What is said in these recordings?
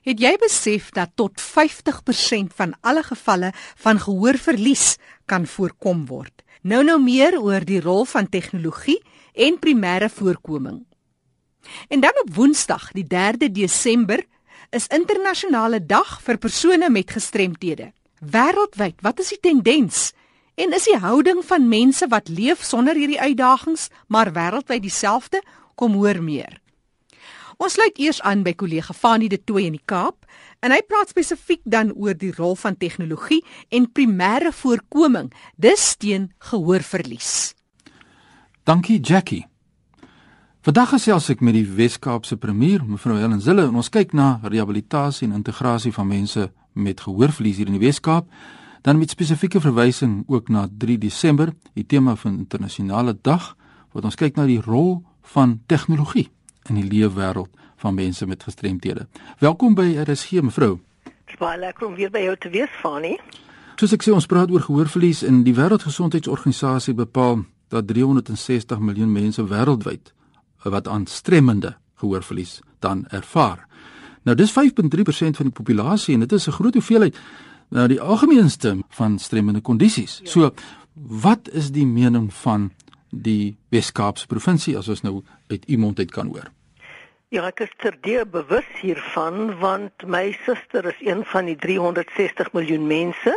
Het jy besef dat tot 50% van alle gevalle van gehoorverlies kan voorkom word? Nou nou meer oor die rol van tegnologie en primêre voorkoming. En dan op Woensdag, die 3de Desember, is internasionale dag vir persone met gestremthede. Wêreldwyd, wat is die tendens? En is die houding van mense wat leef sonder hierdie uitdagings, maar wêreldwyd dieselfde? Kom hoor meer. Ons sluit eers aan by kollega Fanie de Tooy in die Kaap en hy praat spesifiek dan oor die rol van tegnologie en primêre voorkoming dis teen gehoorverlies. Dankie Jackie. Vandag gesels ek met die Wes-Kaapse premier, mevrou Helen Zille, en ons kyk na rehabilitasie en integrasie van mense met gehoorverlies hier in die Wes-Kaap, dan met spesifieke verwysing ook na 3 Desember, die tema van internasionale dag, wat ons kyk na die rol van tegnologie in die leefwêreld van mense met gestremthede. Welkom by RSG mevrou. Dit is baie lekker om weer by jou te wees, Fani. Soos ek sê, ons praat oor gehoorverlies en die Wêreldgesondheidsorganisasie bepaal dat 360 miljoen mense wêreldwyd wat aan stremmende gehoorverlies dan ervaar. Nou dis 5.3% van die populasie en dit is 'n groot hoeveelheid nou die algemeenste van stremmende kondisies. Ja. So wat is die mening van die Wes-Kaapse provinsie as ons nou uit iemand uit kan hoor? Ja, ek is terdeur bewus hiervan want my suster is een van die 360 miljoen mense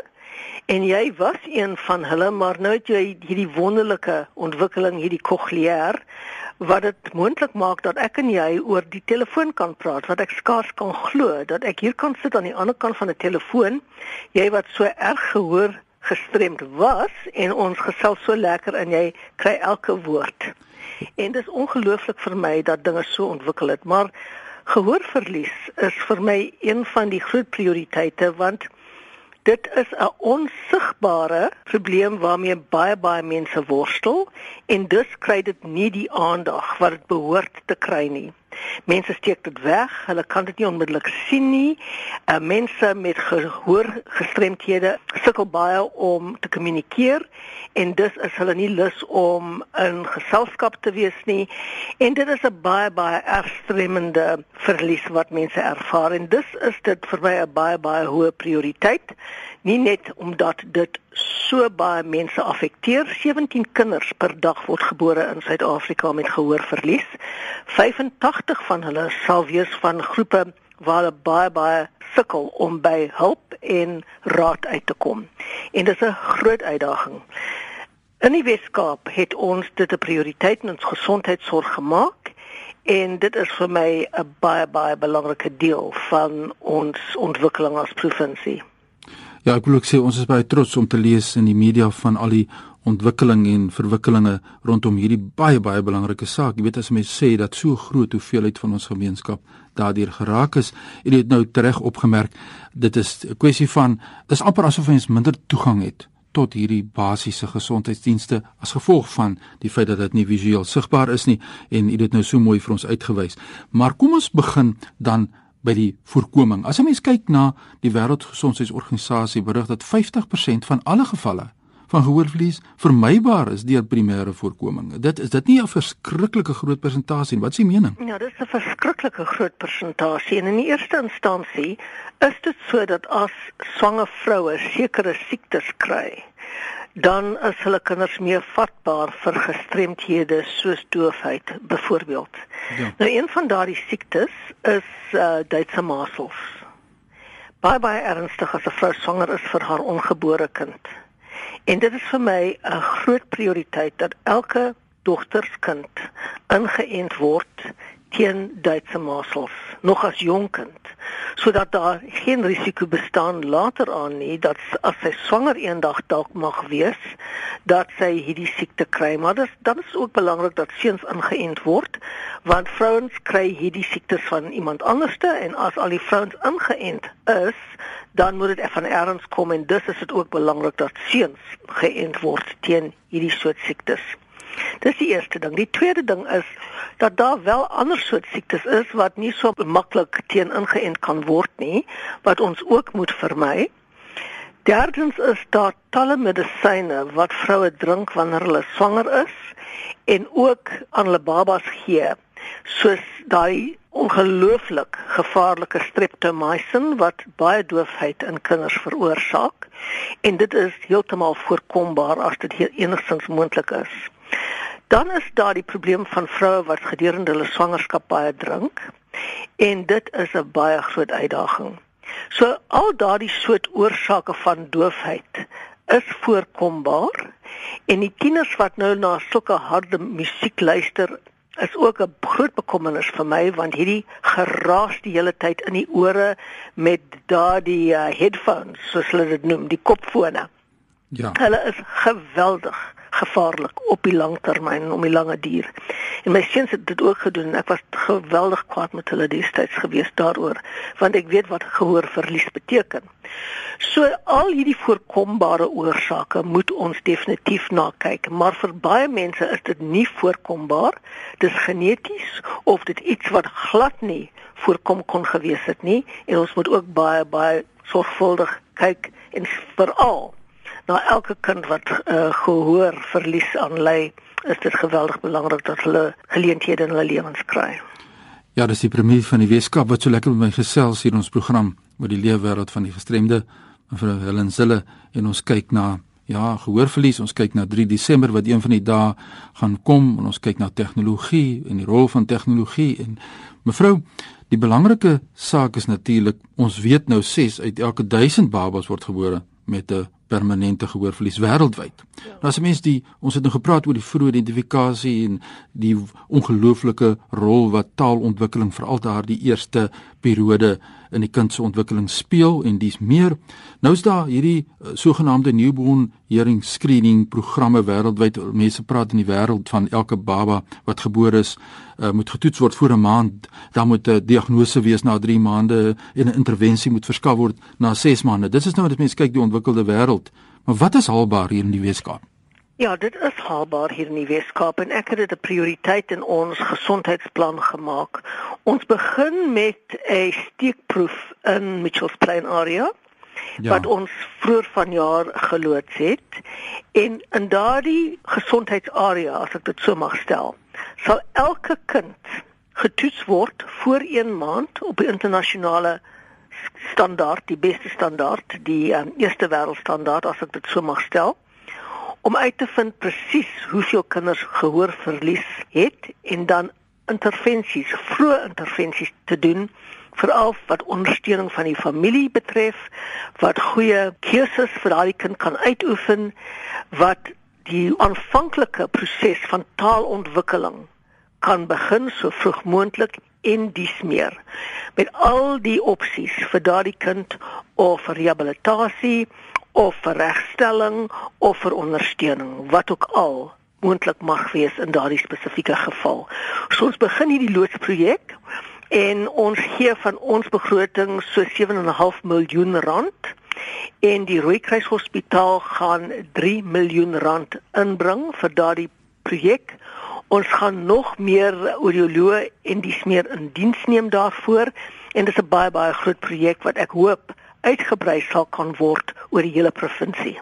en jy was een van hulle maar nou het jy hierdie wonderlike ontwikkeling hierdie kokleair wat dit moontlik maak dat ek en jy oor die telefoon kan praat wat ek skaars kan glo dat ek hier kan sit aan die ander kant van 'n telefoon jy wat so erg gehoor gestremd was en ons gesels so lekker en jy kry elke woord. En dit is ongelooflik vir my dat dinge so ontwikkel het, maar gehoorverlies is vir my een van die groot prioriteite want dit is 'n onsigbare probleem waarmee baie baie mense worstel en dus kry dit nie die aandag wat dit behoort te kry nie. Mense steek dit weg, hulle kan dit nie onmiddellik sien nie. Uh, mense met gehoor gestremthede sukkel baie om te kommunikeer en dus is hulle nie lus om in geselskap te wees nie. En dit is 'n baie baie ernstige verlies wat mense ervaar en dus is dit vir my 'n baie baie hoë prioriteit nie net omdat dit so baie mense affekteer 17 kinders per dag word gebore in Suid-Afrika met gehoorverlies. 85 van hulle sal wees van groepe waar hulle baie baie sukkel om by hulp en raad uit te kom. En dit is 'n groot uitdaging. In die Weskaap het ons dit 'n prioriteit in ons gesondheidsorg gemaak en dit is vir my 'n baie baie belangrike deel van ons ontwikkeling as provinsie Ja, ek wil ook sê ons is baie trots om te lees in die media van al die ontwikkeling en verwikkelinge rondom hierdie baie baie belangrike saak. Jy weet as mense sê dat so groot hoeveelheid van ons gemeenskap daardeur geraak is, en jy het nou reg opgemerk, dit is 'n kwessie van dis amper asof ons minder toegang het tot hierdie basiese gesondheidsdienste as gevolg van die feit dat dit nie visueel sigbaar is nie en het dit nou so mooi vir ons uitgewys. Maar kom ons begin dan by die voorkoming. As 'n mens kyk na die Wêreldgesondheidsorganisasie berig dat 50% van alle gevalle van gehoorverlies vermybaar is deur primêre voorkoming. Dit is dit nie 'n verskriklike groot persentasie nie. Wat is die mening? Ja, dit is 'n verskriklike groot persentasie en in die eerste instansie is dit so dat as swanger vroue sekere siektes kry, dan is hulle kinders meer vatbaar vir gestremthede soos doofheid byvoorbeeld. Ja. Nou een van daardie siektes is uh, Duitse masels. Baie baie ernstig as 'n vrou swanger is vir haar ongebore kind. En dit is vir my 'n groot prioriteit dat elke dogterskind ingeënt word teen Duitse masels nog as jonk kind sodat daar geen risiko bestaan later aan nie dat as sy swanger eendag dalk mag wees dat sy hierdie siekte kry. Maar dis dan is ook belangrik dat seuns ingeënt word want vrouens kry hierdie siektes van iemand anderste en as al die vrouens ingeënt is dan moet dit van erns kom en dus is dit ook belangrik dat seuns geënt word teen hierdie soort siektes Dis die eerste ding. Die tweede ding is dat daar wel ander soort siektes is wat nie so maklik teen ingeënt kan word nie, wat ons ook moet vermy. Derdens is daar talle medisyne wat vroue drink wanneer hulle swanger is en ook aan hulle babas gee, soos daai ongelooflik gevaarlike streptomycin wat baie doofheid in kinders veroorsaak en dit is heeltemal voorkombaar as dit enigstens moontlik is. Dan is daar die probleem van vroue wat gedurende hulle swangerskap baie drink en dit is 'n baie groot uitdaging. So al daardie soort oorsake van doofheid is voorkombaar en die tieners wat nou na sulke harde musiek luister is ook 'n groot bekommernis vir my want hierdie geraas die hele tyd in die ore met daardie uh, headphones soos hulle dit noem, die kopfone. Ja. Hulle is geweldig gevaarlik op die lang termyn om die lange duur. En my seuns het dit ook gedoen en ek was geweldig kwaad met hulle destyds gewees daaroor want ek weet wat gehoorverlies beteken. So al hierdie voorkombare oorsake moet ons definitief na kyk, maar vir baie mense is dit nie voorkombaar. Dis geneties of dit iets wat glad nie voorkom kon gewees het nie en ons moet ook baie baie sorgvuldig kyk en veral na elke kind wat uh, gehoor verlies aanlei, is dit geweldig belangrik dat hulle geleenthede in hulle lewens kry. Ja, dis die premier van die Weskaap wat so lekker met my gesels hier in ons program oor die leefwêreld van die gestremde mevrou Helen Zille en ons kyk na ja, gehoorverlies, ons kyk na 3 Desember wat een van die dae gaan kom en ons kyk na tegnologie en die rol van tegnologie en mevrou Die belangrike saak is natuurlik ons weet nou 6 uit elke 1000 babas word gebore met 'n permanente gehoorverlies wêreldwyd. Ja. Nou as 'n mens die ons het nou gepraat oor die vroeë identifikasie en die ongelooflike rol wat taalontwikkeling veral daardie eerste periode in die kind se ontwikkeling speel en dis meer. Nou is daar hierdie uh, sogenaamde newborn hearing screening programme wêreldwyd. Mense praat in die wêreld van elke baba wat gebore is uh, moet getoets word voor 'n maand, dan moet 'n diagnose wees na 3 maande en 'n intervensie moet verskaf word na 6 maande. Dis is nou wat mense kyk die ontwikkelde wêreld. Maar wat is haalbaar hier in die Weskaap? Ja, dit is haalbaar hier in die Weskaap en ek het dit 'n prioriteit in ons gesondheidsplan gemaak. Ons begin met 'n steekproef in Mitchells Plain area. Ja. wat ons vroeër vanjaar geloods het en in daardie gesondheidsarea as ek dit so mag stel sal elke kind getoets word voor 1 maand op die internasionale standaard, die beste standaard, die um, eerste wêreldstandaard as ek dit so mag stel, om uit te vind presies hoeveel kinders gehoorverlies het en dan intervensies, vroeë intervensies te doen veral wat ondersteuning van die familie betref, wat goeie keuses vir daardie kind kan uitoefen, wat die aanvanklike proses van taalontwikkeling kan begin so vroeg moontlik en dis meer. Met al die opsies vir daardie kind of rehabilitasie of vir regstelling of vir ondersteuning wat ook al moontlik mag wees in daardie spesifieke geval. So ons begin hierdie loodsprojek en ons gee van ons begroting so 7.5 miljoen rand en die Rooikruis Hospitaal gaan 3 miljoen rand inbring vir daardie projek Ons gaan nog meer audioloë en dis meer in diens neem daarvoor en dit is 'n baie baie groot projek wat ek hoop uitgebrei sal kan word oor die hele provinsie.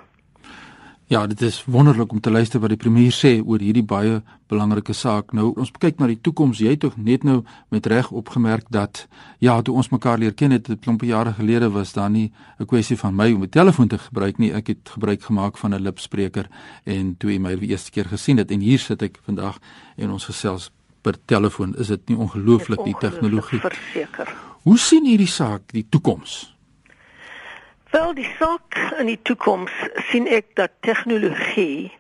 Ja, dit is wonderlik om te luister wat die premier sê oor hierdie baie belangrike saak. Nou ons kyk na die toekoms. Jy het tog net nou met reg opgemerk dat ja, toe ons mekaar leer ken het 'n klompie jare gelede was daar nie 'n kwessie van my om 'n telefoon te gebruik nie. Ek het gebruik gemaak van 'n lipspreker en toe jy my die eerste keer gesien het en hier sit ek vandag en ons gesels per telefoon. Is dit nie ongelooflik die tegnologie? Verseker. Hoe sien hierdie saak die toekoms? Wel die saak in die toekoms sien ek dat tegnologie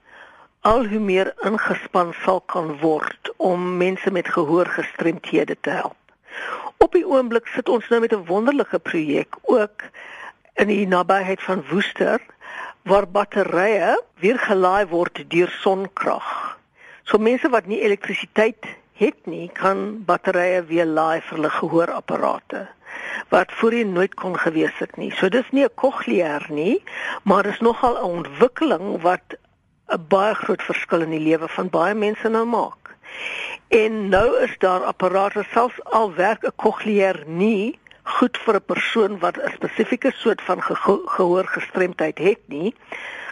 al hoe meer ingespan sal kan word om mense met gehoorgestremthede te help. Op die oomblik sit ons nou met 'n wonderlike projek ook in die nabyheid van Woester waar batterye weer gelaai word deur sonkrag. So mense wat nie elektrisiteit het nie, kan batterye weer laai vir hulle gehoorapparate wat voorheen nooit kon gewees het nie. So dis nie 'n kokleer nie, maar is nogal 'n ontwikkeling wat 'n baie groot verskil in die lewe van baie mense nou maak. En nou is daar apparate selfs al werk 'n kokleer nie goed vir 'n persoon wat 'n spesifieke soort van geho gehoorgestremdheid het nie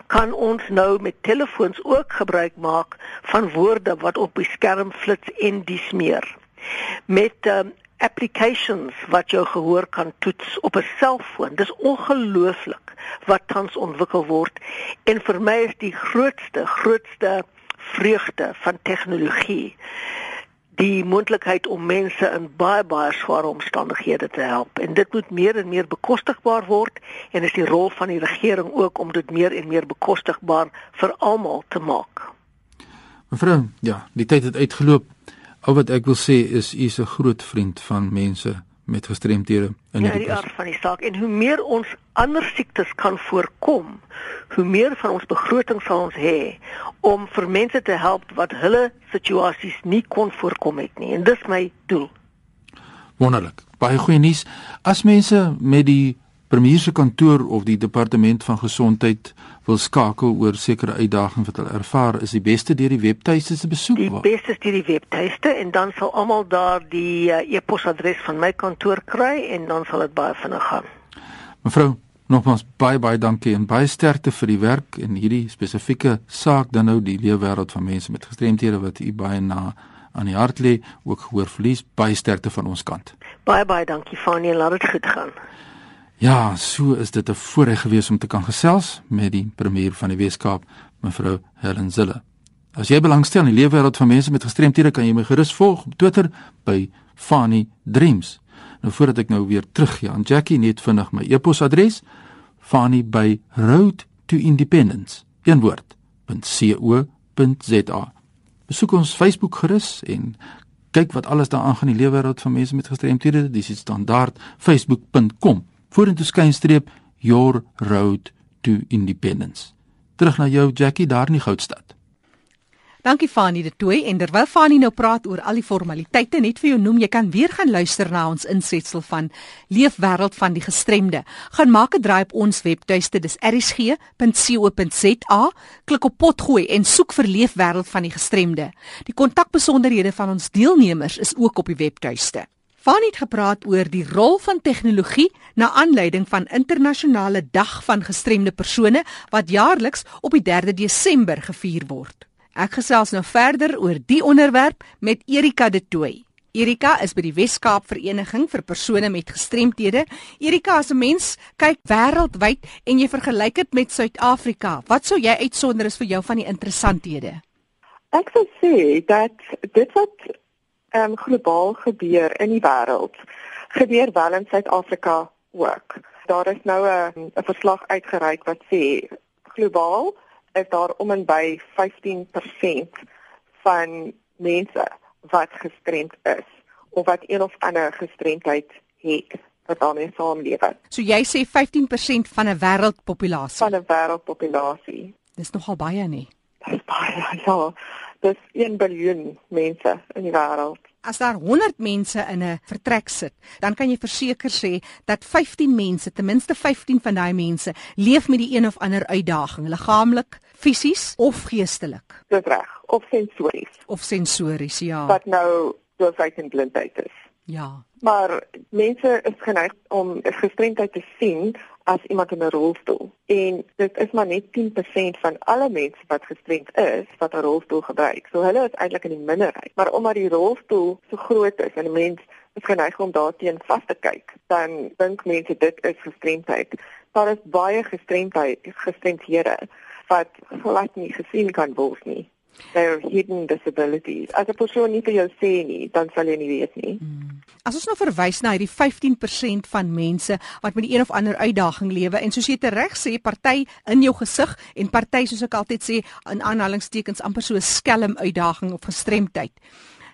kan ons nou met telefoons ook gebruik maak van woorde wat op die skerm flits en dis meer. Met um, applications wat jou gehoor kan toets op 'n selfoon. Dis ongelooflik wat tans ontwikkel word en vir my is die grootste grootste vreugde van tegnologie die moontlikheid om mense in baie baie sware omstandighede te help en dit moet meer en meer bekostigbaar word en is die rol van die regering ook om dit meer en meer bekostigbaar vir almal te maak. Mevrou, ja, die tyd het uitgeloop. Al wat ek wil sê is u is 'n groot vriend van mense met gestremthede in ja, die aard van die saak en hoe meer ons ander siektes kan voorkom, hoe meer van ons begroting sal ons hê om vir mense te help wat hulle situasies nie kon voorkom het nie en dis my doel. Wonderlik. Baie goeie nuus. As mense met die premier se kantoor of die departement van gesondheid wil skakel oor sekere uitdagings wat hulle ervaar, is die beste deur die webtuiste te besoek. Die beste is deur die webtuiste en dan sal almal daar die uh, e-posadres van my kantoor kry en dan sal dit baie vinnig gaan. Mevrou, nogmaals baie baie dankie en baie sterkte vir die werk en hierdie spesifieke saak dan nou die leefwêreld van mense met gestremthede wat u baie na aan die hart lê, ook gehoor verlies, baie sterkte van ons kant. Baie baie dankie Fanie, laat dit goed gaan. Ja, so is dit 'n voorreg gewees om te kan gesels met die premier van die Weskaap, mevrou Helen Zille. As jy belangstel in die lewenswêreld van mense met gestremthede, kan jy my gerus volg op Twitter by Fanny Dreams. Nou voordat ek nou weer teruggaan, aan Jackie net vinnig my e-posadres fanny by road to independence een woord .co.za. Besoek ons Facebook gerus en kyk wat alles daar aangaan in die lewenswêreld van mense met gestremthede. Dis die standaard facebook.com vorentoe skynstreep your road to independence. Terug na jou Jackie daar in die Goudstad. Dankie Fanie de Tooi en terwyl Fanie nou praat oor al die formaliteite net vir jou noem jy kan weer gaan luister na ons insetsel van Leefwêreld van die gestremde. Gaan maak 'n draai op ons webtuiste dis erisg.co.za, klik op potgooi en soek vir Leefwêreld van die gestremde. Die kontakbesonderhede van ons deelnemers is ook op die webtuiste. Van het gepraat oor die rol van tegnologie na aanleiding van internasionale dag van gestremde persone wat jaarliks op die 3de Desember gevier word. Ek gesels nou verder oor die onderwerp met Erika De Tooy. Erika is by die Wes-Kaap Vereniging vir persone met gestremthede. Erika, as 'n mens kyk wêreldwyd en jy vergelyk dit met Suid-Afrika, wat sou jy uitsonder is vir jou van die interessanthede? Ek sou sê dat dit wat um, globaal gebeur in die wêreld gebeur wel in Suid-Afrika ook. Daar is nou 'n 'n verslag uitgereik wat sê globaal is daar om en by 15% van mense wat gestremd is of wat een of ander gestremdheid het wat daarmee saamlewe. So jy sê 15% van 'n wêreldpopulasie. Van 'n wêreldpopulasie. Dis nogal baie nie. Dis baie ja dis 1 biljoen mense in die wêreld. As daar 100 mense in 'n vertrek sit, dan kan jy verseker sê dat 15 mense, ten minste 15 van daai mense, leef met die een of ander uitdaging, liggaamlik, fisies of geestelik. Dis reg, of sensories. Of sensories, ja. Wat nou doofheid en blindheid is. Ja. Maar mense is geneig om gestremdheid te sien as iemand in 'n rolstoel. En dit is maar net 10% van alle mense wat gestremd is wat 'n rolstoel gebruik. So hulle is eintlik in die minderheid. Maar omdat die rolstoel so groot is en 'n mens is geneig om daarteen vas te kyk, dan dink mense dit is gestremdheid. Daar is baie gestremdheid gestremdhede wat glad nie gesien kan word nie their hidden disabilities. As 'n persoon nie vir jou sê nie, dan sal jy nie weet nie. Hmm. As ons nou verwys na hierdie 15% van mense wat met een of ander uitdaging lewe en soos jy tereg sê, party in jou gesig en party soos ek altyd sê in aanhalingstekens amper so 'n skelm uitdaging of gestremdheid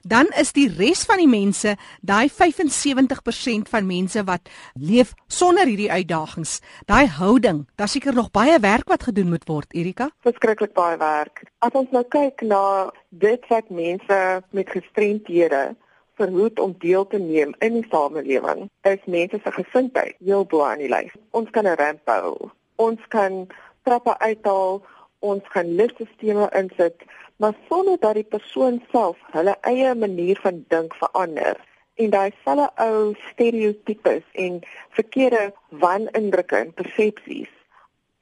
dan is die res van die mense, daai 75% van mense wat leef sonder hierdie uitdagings, daai houding, daar seker nog baie werk wat gedoen moet word, Erika. Verskriklik baie werk. As ons nou kyk na dit wat mense met gestremdhede verhoed om deel te neem in die samelewing, is mense se gesindheid heel bo aan die lys. Ons kan 'n ramp bou. Ons kan trappe uithaal, ons kan liftstelsels insit maar sonder dat die persoon self hulle eie manier van dink verander en daai selfe ou stereotypes en verkeerde wanindrukke en persepsies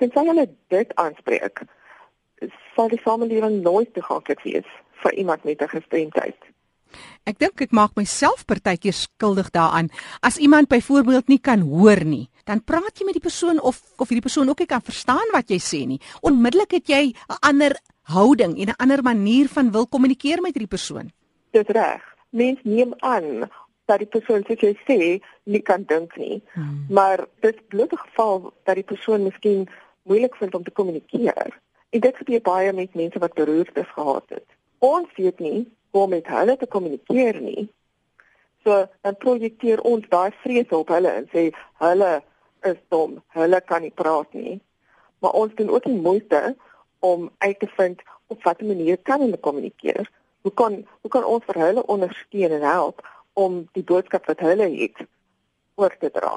tensy hulle dit aanspreek sal die samelewing nooit toeganklik wees vir iemand met 'n gestremdheid Ek dink ek maak myself partykeer skuldig daaraan. As iemand byvoorbeeld nie kan hoor nie, dan praat jy met die persoon of of hierdie persoon ook nie kan verstaan wat jy sê nie. Onmiddellik het jy 'n ander houding en 'n ander manier van wil kommunikeer met hierdie persoon. Dis reg. Mens neem aan dat die persoon soos jy sê nie kan dink nie. Hmm. Maar dit bloot 'n geval dat die persoon miskien moeilik vind om te kommunikeer. En dit gebeur baie met mense wat beroertes gehad het. Ons weet nie om met hulle te kommunikeer nie. So dan projekteer ons daai vrese op hulle en sê hulle is dom, hulle kan nie praat nie. Maar ons doen ook die moeite om uit te vind op watter manier kan hulle kommunikeer. Hoe kan hoe kan ons vir hulle ondersteun en help om die boodskap wat hulle het oor te dra?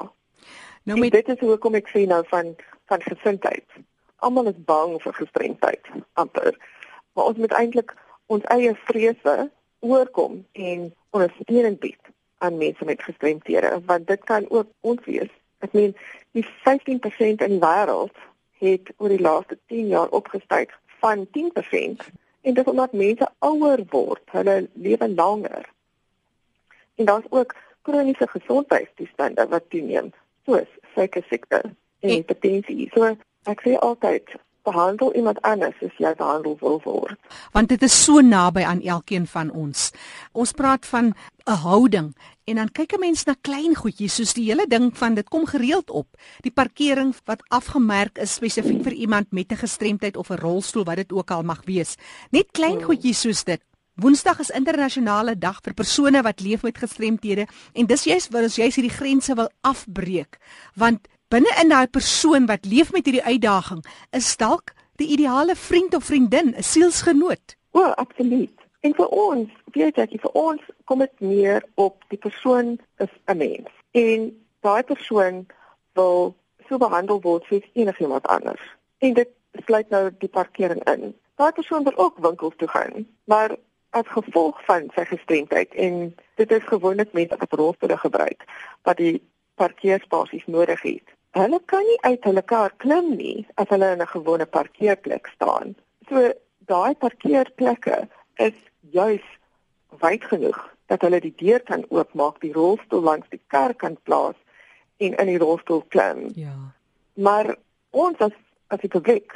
Nou met... dit is hoe kom ek sê nou van van gesindheid. Almal is bang vir gestremdheid amper. Maar ons moet eintlik ons eie vrese oorkom en ondersteuning bied aan mense met gestremthede want dit kan ook ons wees. Ek meen die 15% in die wêreld het oor die laaste 10 jaar opgestyg van 10% en dit omdat mense ouer word, hulle lewe langer. En daar's ook kroniese gesondheidstoestande wat toeneem, soos suiker siekte en hipertensie. So ek sê altyd behandel iemand anders as jy behandel wil word. Want dit is so naby aan elkeen van ons. Ons praat van 'n houding en dan kyk 'n mens na klein goedjies soos die hele ding van dit kom gereeld op. Die parkering wat afgemerk is spesifiek vir iemand met 'n gestremdheid of 'n rolstoel wat dit ook al mag wees. Net klein hmm. goedjies soos dit. Woensdag is internasionale dag vir persone wat leef met gestremthede en dis juist wat ons juist hierdie grense wil afbreek want binne in daai persoon wat leef met hierdie uitdaging is dalk die ideale vriend of vriendin, 'n sielsgenoot. O, absoluut. En vir ons, weet jy, vir ons kom dit neer op die persoon is 'n mens. En daai persoon wil so behandel word soos enigiemand anders. En dit sluit nou die parkering in. Daai persoon wil ook winkels toe gaan, maar as gevolg van sy gestremdheid en dit is gewoonlik mense wat rolstoele gebruik wat die parkeerspasies nodig het hulle kan nie uit hulle kar klim nie as hulle in 'n gewone parkeerplek staan. So daai parkeerplekke is juis wyd genoeg dat hulle die deur kan oopmaak, die rolstoel langs die kar kan plaas en in die rolstoel klim. Ja. Maar ons as as die publiek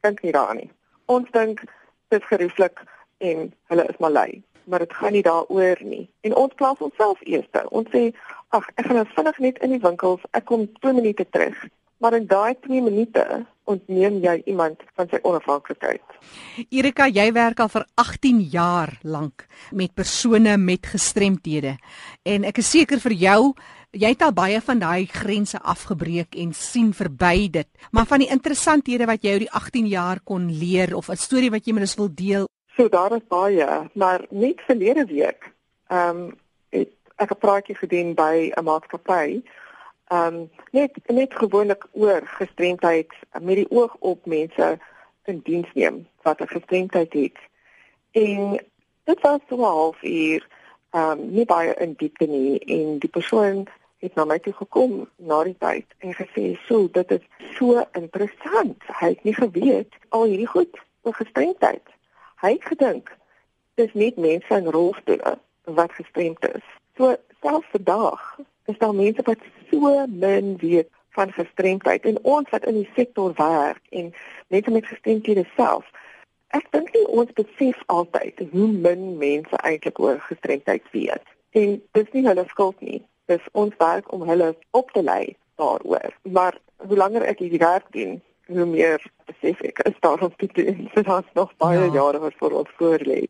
dink nie daaraan nie. Ons dink dit is gerieflik en hulle is maar lui maar dit gaan nie daaroor nie. En ons plaas onsself eerste. Ons sê, ag, ek gaan nou vinnig net in die winkels, ek kom 2 minute terug. Maar in daai 2 minute ontneem jy iemand van sy onafhanklikheid. Erika, jy werk al vir 18 jaar lank met persone met gestremthede. En ek is seker vir jou Jy het al baie van daai grense afgebreek en sien verby dit. Maar van die interessanthede wat jy oor die 18 jaar kon leer of 'n storie wat jy met ons wil deel So daar is baie, maar net verlede week, ehm um, het ek 'n praatjie gedoen by 'n maatskappy. Ehm um, net net gewoonlik oor gestremdheid met die oog op mense in diens neem wat 'n gestremdheid het. En dit was so 'n halfuur ehm um, nie baie in diepte nie en die persoon het na my toe gekom na die tyd en gesê, "So, dit is so interessant. Hy het nie geweet al hierdie goed oor gestremdheid." Hy het gedink dis net mense in rolstoele wat gestremd is. So selfs vandag is daar mense wat so min weet van gestremdheid en ons wat in die sektor werk en mense met gestremdhede self. Ek dink nie ons besef altyd hoe min mense eintlik oor gestremdheid weet. En dis nie hulle skuld nie. Dis ons werk om hulle op te lei daaroor. Maar hoe langer ek hierdie werk doen, hoe meer besef ek is daar om te doen. So daar's nog baie ja. jare wat voor ons voorlê.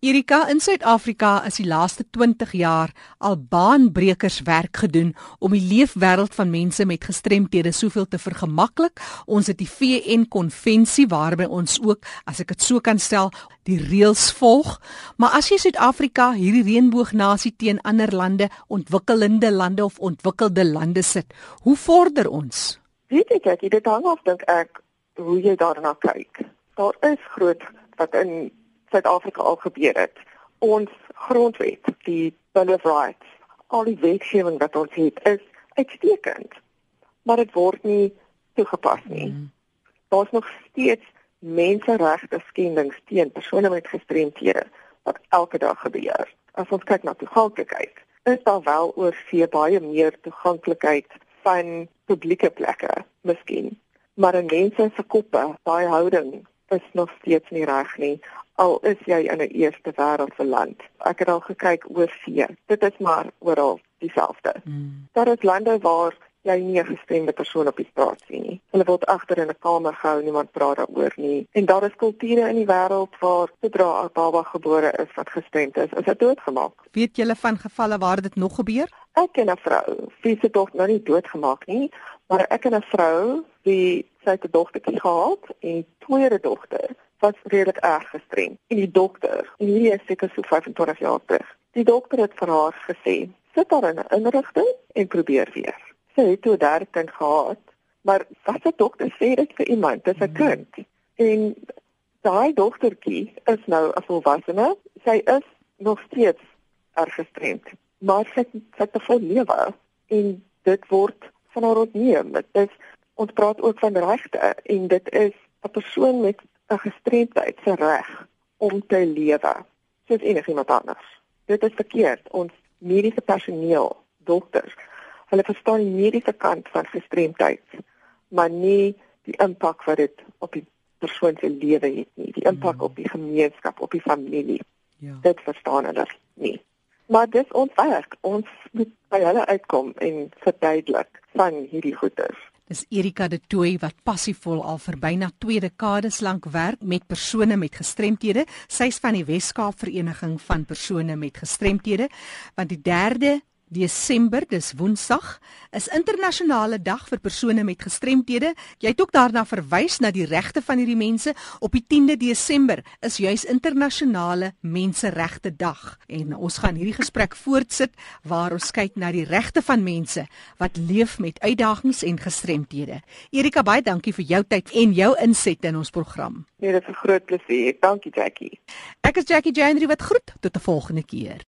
Erika in Suid-Afrika is die laaste 20 jaar al baanbrekers werk gedoen om die leefwêreld van mense met gestremthede soveel te vergemaklik. Ons het die VN konvensie waarby ons ook, as ek dit so kan stel, die reëls volg. Maar as jy Suid-Afrika hierdie reënboognasie teen ander lande, ontwikkelende lande of ontwikkelde lande sit, hoe vorder ons? Weet ek ek dit hang af dink ek hoe jy daarna kyk. Daar is groot wat in Suid-Afrika al gebeur het. Ons grondwet, die Bill of Rights, al die wetgewing wat ons het is uitstekend. Maar dit word nie toegepas nie. Mm. Daar's nog steeds menseregte skendings teen persone met gestremthede wat elke dag gebeur. as ons kyk na toeganklikheid, is daar wel oor see baie meer toeganklikheid van publieke plekke, miskien. Maar in mense se koppe, daai houding is nog steeds nie reg nie al is jy in 'n eerste wêreldse land. Ek het al gekyk oor see. Dit is maar oral dieselfde. Mm. Daar is lande waar jy nie 'n gestremde persoon op die straat sien nie. Hulle word agter in 'n kamer gehou, niemand praat daaroor nie. En daar is kulture in die wêreld waar sodra 'n baba gebore is wat gestremd is, is dit doodgemaak. Weet julle van gevalle waar dit nog gebeur? Ek ken 'n vrou, wie se dogter nou nie doodgemaak nie, maar ek ken 'n vrou wie sy het 'n dogtertjie gehad en tweede dogter was redelik erg gestrem. En die dokter, en hierdie is seker so 25 jaar terug. Die dokter het vir haar gesê: "Sit daar in 'n inrigting en probeer weer." Sy het toe daar kind gehad, maar wat die dokter sê dit vir iemand, dis 'n kind. En daai dogtertjie is nou 'n volwassene. Sy is nog steeds erg gestremd, maar sy sy het 'n vol lewe en dit word van haar ontneem. Dit is ons praat ook van regte en dit is 'n persoon met 'n gestremdheid se reg om te lewe soos enigiemand anders. Dit is verkeerd. Ons mediese personeel, dokters, hulle verstaan die mediese kant van gestremdheid, maar nie die impak wat dit op die persoon se lewe het nie, die impak mm. op die gemeenskap, op die familie. Ja. Dit verstaan hulle nie. Maar dis ons werk. Ons moet by hulle uitkom en verduidelik van hierdie goeters. Dis Erika de Tooy wat passievol al vir byna 2 dekades lank werk met persone met gestremthede. Sy's van die Wes-Kaap Vereniging van persone met gestremthede. Want die 3de Desember, dis Woensdag, is internasionale dag vir persone met gestremthede. Jy het ook daarna verwys na die regte van hierdie mense. Op die 10de Desember is juis internasionale menseregte dag en ons gaan hierdie gesprek voortsit waar ons kyk na die regte van mense wat leef met uitdagings en gestremthede. Erika, baie dankie vir jou tyd en jou insette in ons program. Nee, dit is 'n groot plesier. Dankie Jackie. Ek is Jackie Jandri wat groet tot 'n volgende keer.